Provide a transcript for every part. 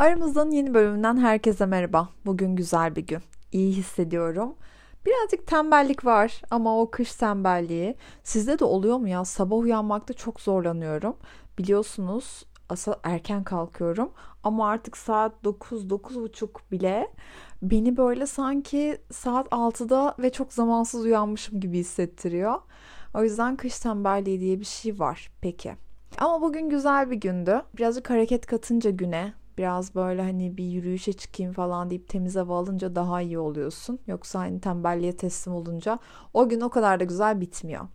Aramızdan yeni bölümünden herkese merhaba. Bugün güzel bir gün. İyi hissediyorum. Birazcık tembellik var ama o kış tembelliği sizde de oluyor mu ya? Sabah uyanmakta çok zorlanıyorum. Biliyorsunuz asıl erken kalkıyorum ama artık saat 9 9.30 bile beni böyle sanki saat 6'da ve çok zamansız uyanmışım gibi hissettiriyor. O yüzden kış tembelliği diye bir şey var. Peki. Ama bugün güzel bir gündü. Birazcık hareket katınca güne biraz böyle hani bir yürüyüşe çıkayım falan deyip temiz hava alınca daha iyi oluyorsun. Yoksa hani tembelliğe teslim olunca o gün o kadar da güzel bitmiyor.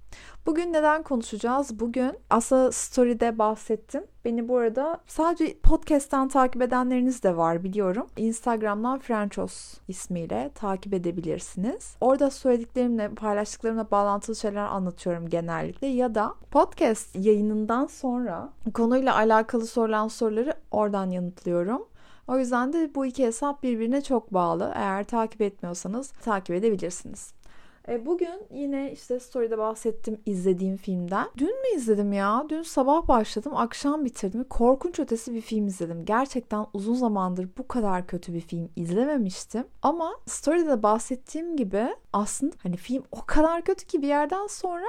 Bugün neden konuşacağız? Bugün aslında story'de bahsettim. Beni bu arada sadece podcast'ten takip edenleriniz de var biliyorum. Instagram'dan Frenchos ismiyle takip edebilirsiniz. Orada söylediklerimle, paylaştıklarımla bağlantılı şeyler anlatıyorum genellikle. Ya da podcast yayınından sonra konuyla alakalı sorulan soruları oradan yanıtlıyorum. O yüzden de bu iki hesap birbirine çok bağlı. Eğer takip etmiyorsanız takip edebilirsiniz. E, bugün yine işte story'de bahsettim izlediğim filmden. Dün mü izledim ya? Dün sabah başladım, akşam bitirdim. Korkunç ötesi bir film izledim. Gerçekten uzun zamandır bu kadar kötü bir film izlememiştim. Ama story'de de bahsettiğim gibi aslında hani film o kadar kötü ki bir yerden sonra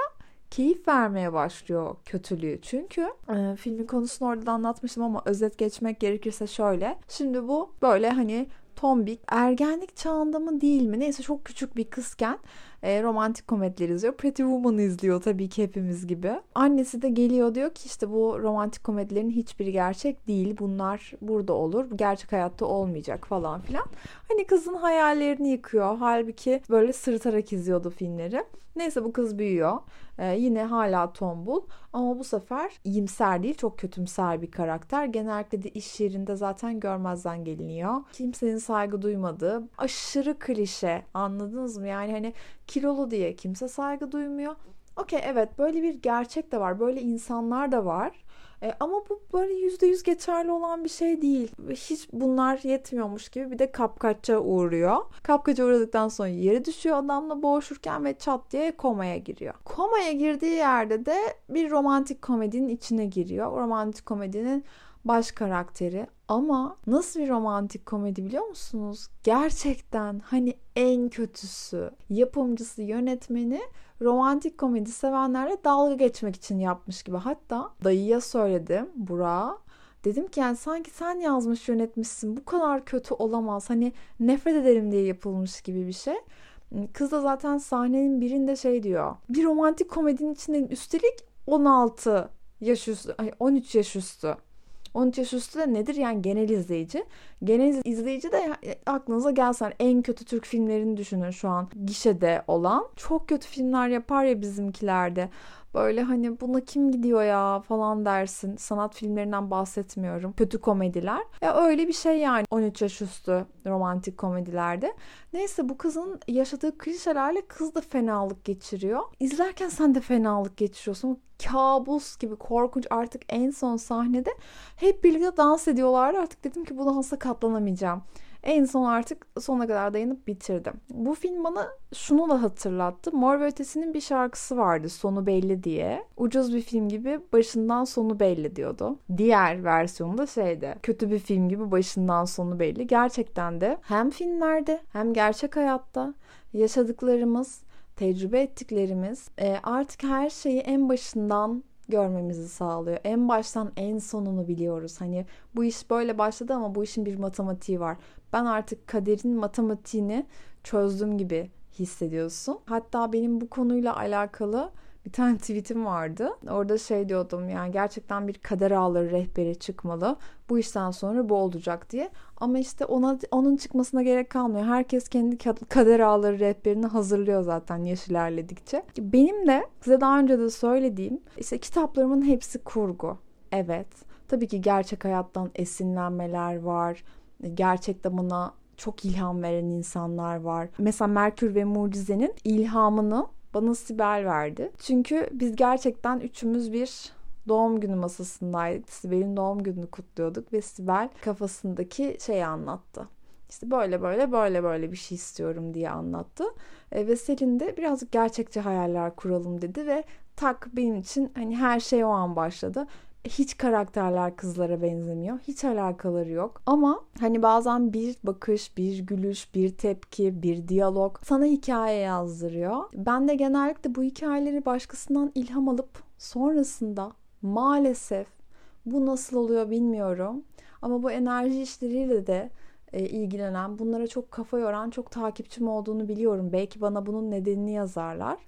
keyif vermeye başlıyor kötülüğü. Çünkü e, filmin konusunu orada da anlatmıştım ama özet geçmek gerekirse şöyle. Şimdi bu böyle hani tombik ergenlik çağında mı değil mi neyse çok küçük bir kızken e, romantik komediler izliyor. Pretty Woman izliyor tabii ki hepimiz gibi. Annesi de geliyor diyor ki işte bu romantik komedilerin hiçbiri gerçek değil. Bunlar burada olur. Gerçek hayatta olmayacak falan filan. Hani kızın hayallerini yıkıyor. Halbuki böyle sırıtarak izliyordu filmleri. Neyse bu kız büyüyor. Ee, yine hala tombul ama bu sefer iyimser değil çok kötümser bir karakter. Genellikle de iş yerinde zaten görmezden geliniyor. Kimsenin saygı duymadığı aşırı klişe anladınız mı? Yani hani kilolu diye kimse saygı duymuyor. Okey evet böyle bir gerçek de var. Böyle insanlar da var. E, ama bu böyle yüzde yüz geçerli olan bir şey değil. Hiç bunlar yetmiyormuş gibi bir de kapkaçça uğruyor. Kapkaça uğradıktan sonra yere düşüyor adamla boğuşurken ve çat diye komaya giriyor. Komaya girdiği yerde de bir romantik komedinin içine giriyor. Romantik komedinin baş karakteri ama nasıl bir romantik komedi biliyor musunuz? Gerçekten hani en kötüsü. Yapımcısı, yönetmeni romantik komedi sevenlerle dalga geçmek için yapmış gibi. Hatta dayıya söyledim Burak'a. Dedim ki yani sanki sen yazmış yönetmişsin bu kadar kötü olamaz. Hani nefret ederim diye yapılmış gibi bir şey. Kız da zaten sahnenin birinde şey diyor. Bir romantik komedinin içindeyim. Üstelik 16 yaş üstü, 13 yaş üstü. 13 yaş üstü de nedir? Yani genel izleyici. Genel izleyici de aklınıza gelsen en kötü Türk filmlerini düşünün şu an gişede olan. Çok kötü filmler yapar ya bizimkilerde. Böyle hani buna kim gidiyor ya falan dersin. Sanat filmlerinden bahsetmiyorum. Kötü komediler. Ya öyle bir şey yani 13 yaş üstü romantik komedilerde. Neyse bu kızın yaşadığı klişelerle kız da fenalık geçiriyor. İzlerken sen de fenalık geçiriyorsun. Kabus gibi korkunç artık en son sahnede hep birlikte dans ediyorlar. Artık dedim ki bu dansa katlanamayacağım. En son artık sona kadar dayanıp bitirdim. Bu film bana şunu da hatırlattı. Mor ve Ötesi'nin bir şarkısı vardı sonu belli diye. Ucuz bir film gibi başından sonu belli diyordu. Diğer versiyonu da şeydi. Kötü bir film gibi başından sonu belli. Gerçekten de hem filmlerde hem gerçek hayatta yaşadıklarımız tecrübe ettiklerimiz e, artık her şeyi en başından görmemizi sağlıyor. En baştan en sonunu biliyoruz. Hani bu iş böyle başladı ama bu işin bir matematiği var. Ben artık kaderin matematiğini çözdüm gibi hissediyorsun. Hatta benim bu konuyla alakalı bir tane tweetim vardı. Orada şey diyordum yani gerçekten bir kader ağları rehberi çıkmalı. Bu işten sonra bu olacak diye. Ama işte ona onun çıkmasına gerek kalmıyor. Herkes kendi kader ağları rehberini hazırlıyor zaten yaş ilerledikçe. Benim de size daha önce de söylediğim işte kitaplarımın hepsi kurgu. Evet. Tabii ki gerçek hayattan esinlenmeler var. Gerçekten bana çok ilham veren insanlar var. Mesela Merkür ve Mucize'nin ilhamını bana Sibel verdi. Çünkü biz gerçekten üçümüz bir doğum günü masasındaydık. Sibel'in doğum gününü kutluyorduk ve Sibel kafasındaki şeyi anlattı. İşte böyle böyle böyle böyle bir şey istiyorum diye anlattı. E, ve Selin de birazcık gerçekçi hayaller kuralım dedi ve tak benim için hani her şey o an başladı. Hiç karakterler kızlara benzemiyor. Hiç alakaları yok. Ama hani bazen bir bakış, bir gülüş, bir tepki, bir diyalog sana hikaye yazdırıyor. Ben de genellikle bu hikayeleri başkasından ilham alıp sonrasında maalesef bu nasıl oluyor bilmiyorum. Ama bu enerji işleriyle de e, ilgilenen, bunlara çok kafa yoran çok takipçim olduğunu biliyorum. Belki bana bunun nedenini yazarlar.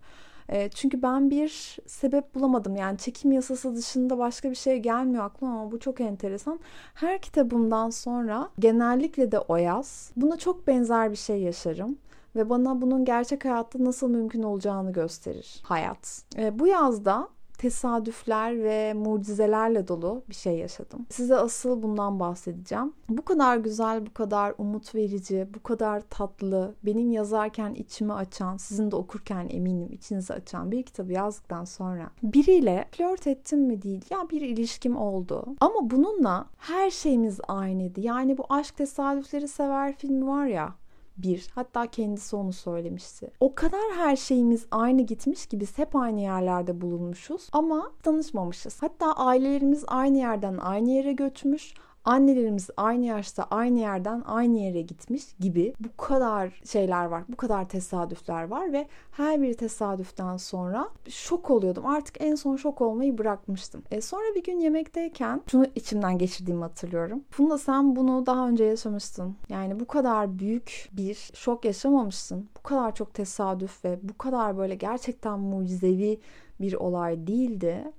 E, çünkü ben bir sebep bulamadım. Yani çekim yasası dışında başka bir şey gelmiyor aklıma ama bu çok enteresan. Her kitabımdan sonra genellikle de o yaz buna çok benzer bir şey yaşarım ve bana bunun gerçek hayatta nasıl mümkün olacağını gösterir hayat. E, bu yazda tesadüfler ve mucizelerle dolu bir şey yaşadım. Size asıl bundan bahsedeceğim. Bu kadar güzel, bu kadar umut verici, bu kadar tatlı, benim yazarken içimi açan, sizin de okurken eminim içinizi açan bir kitabı yazdıktan sonra biriyle flört ettim mi değil ya bir ilişkim oldu. Ama bununla her şeyimiz aynıydı. Yani bu aşk tesadüfleri sever filmi var ya bir. Hatta kendisi onu söylemişti. O kadar her şeyimiz aynı gitmiş ki biz hep aynı yerlerde bulunmuşuz ama tanışmamışız. Hatta ailelerimiz aynı yerden aynı yere göçmüş annelerimiz aynı yaşta aynı yerden aynı yere gitmiş gibi bu kadar şeyler var. Bu kadar tesadüfler var ve her bir tesadüften sonra şok oluyordum. Artık en son şok olmayı bırakmıştım. E sonra bir gün yemekteyken şunu içimden geçirdiğimi hatırlıyorum. Funda sen bunu daha önce yaşamıştın. Yani bu kadar büyük bir şok yaşamamışsın. Bu kadar çok tesadüf ve bu kadar böyle gerçekten mucizevi bir olay değildi.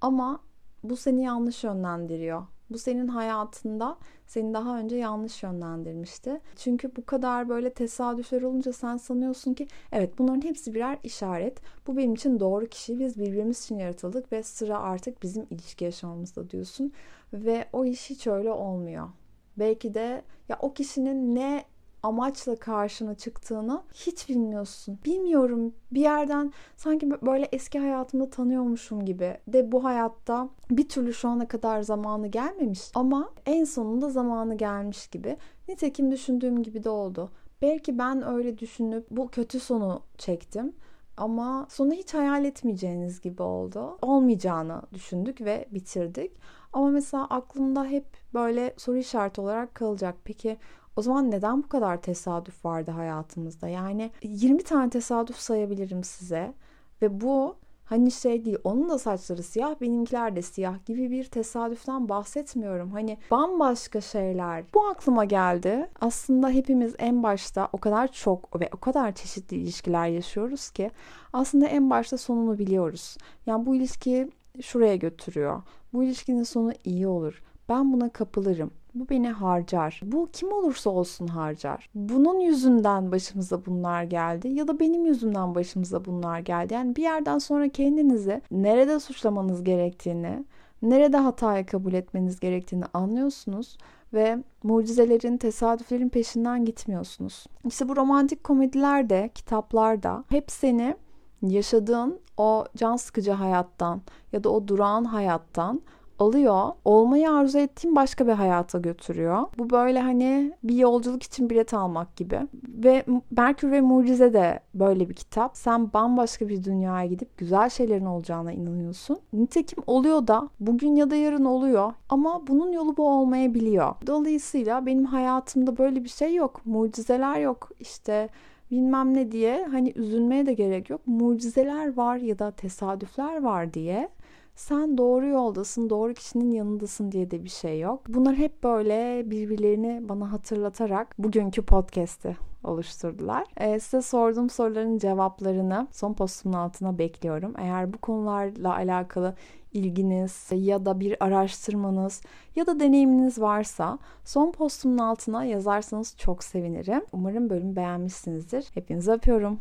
Ama bu seni yanlış yönlendiriyor bu senin hayatında seni daha önce yanlış yönlendirmişti. Çünkü bu kadar böyle tesadüfler olunca sen sanıyorsun ki evet bunların hepsi birer işaret. Bu benim için doğru kişi. Biz birbirimiz için yaratıldık ve sıra artık bizim ilişki yaşamamızda diyorsun. Ve o iş hiç öyle olmuyor. Belki de ya o kişinin ne amaçla karşına çıktığını hiç bilmiyorsun. Bilmiyorum bir yerden sanki böyle eski hayatımda tanıyormuşum gibi de bu hayatta bir türlü şu ana kadar zamanı gelmemiş ama en sonunda zamanı gelmiş gibi. Nitekim düşündüğüm gibi de oldu. Belki ben öyle düşünüp bu kötü sonu çektim. Ama sonu hiç hayal etmeyeceğiniz gibi oldu. Olmayacağını düşündük ve bitirdik. Ama mesela aklımda hep böyle soru işareti olarak kalacak. Peki o zaman neden bu kadar tesadüf vardı hayatımızda? Yani 20 tane tesadüf sayabilirim size ve bu hani şey değil onun da saçları siyah benimkiler de siyah gibi bir tesadüften bahsetmiyorum. Hani bambaşka şeyler. Bu aklıma geldi. Aslında hepimiz en başta o kadar çok ve o kadar çeşitli ilişkiler yaşıyoruz ki aslında en başta sonunu biliyoruz. Yani bu ilişki şuraya götürüyor. Bu ilişkinin sonu iyi olur. Ben buna kapılırım. Bu beni harcar. Bu kim olursa olsun harcar. Bunun yüzünden başımıza bunlar geldi ya da benim yüzümden başımıza bunlar geldi. Yani bir yerden sonra kendinizi nerede suçlamanız gerektiğini, nerede hatayı kabul etmeniz gerektiğini anlıyorsunuz ve mucizelerin, tesadüflerin peşinden gitmiyorsunuz. İşte bu romantik komedilerde, kitaplarda hep seni yaşadığın o can sıkıcı hayattan ya da o durağan hayattan alıyor. Olmayı arzu ettiğim başka bir hayata götürüyor. Bu böyle hani bir yolculuk için bilet almak gibi. Ve Merkür ve Mucize de böyle bir kitap. Sen bambaşka bir dünyaya gidip güzel şeylerin olacağına inanıyorsun. Nitekim oluyor da bugün ya da yarın oluyor. Ama bunun yolu bu olmayabiliyor. Dolayısıyla benim hayatımda böyle bir şey yok. Mucizeler yok. İşte bilmem ne diye hani üzülmeye de gerek yok. Mucizeler var ya da tesadüfler var diye sen doğru yoldasın, doğru kişinin yanındasın diye de bir şey yok. Bunlar hep böyle birbirlerini bana hatırlatarak bugünkü podcast'i oluşturdular. Ee, size sorduğum soruların cevaplarını son postumun altına bekliyorum. Eğer bu konularla alakalı ilginiz ya da bir araştırmanız ya da deneyiminiz varsa son postumun altına yazarsanız çok sevinirim. Umarım bölümü beğenmişsinizdir. Hepinizi öpüyorum.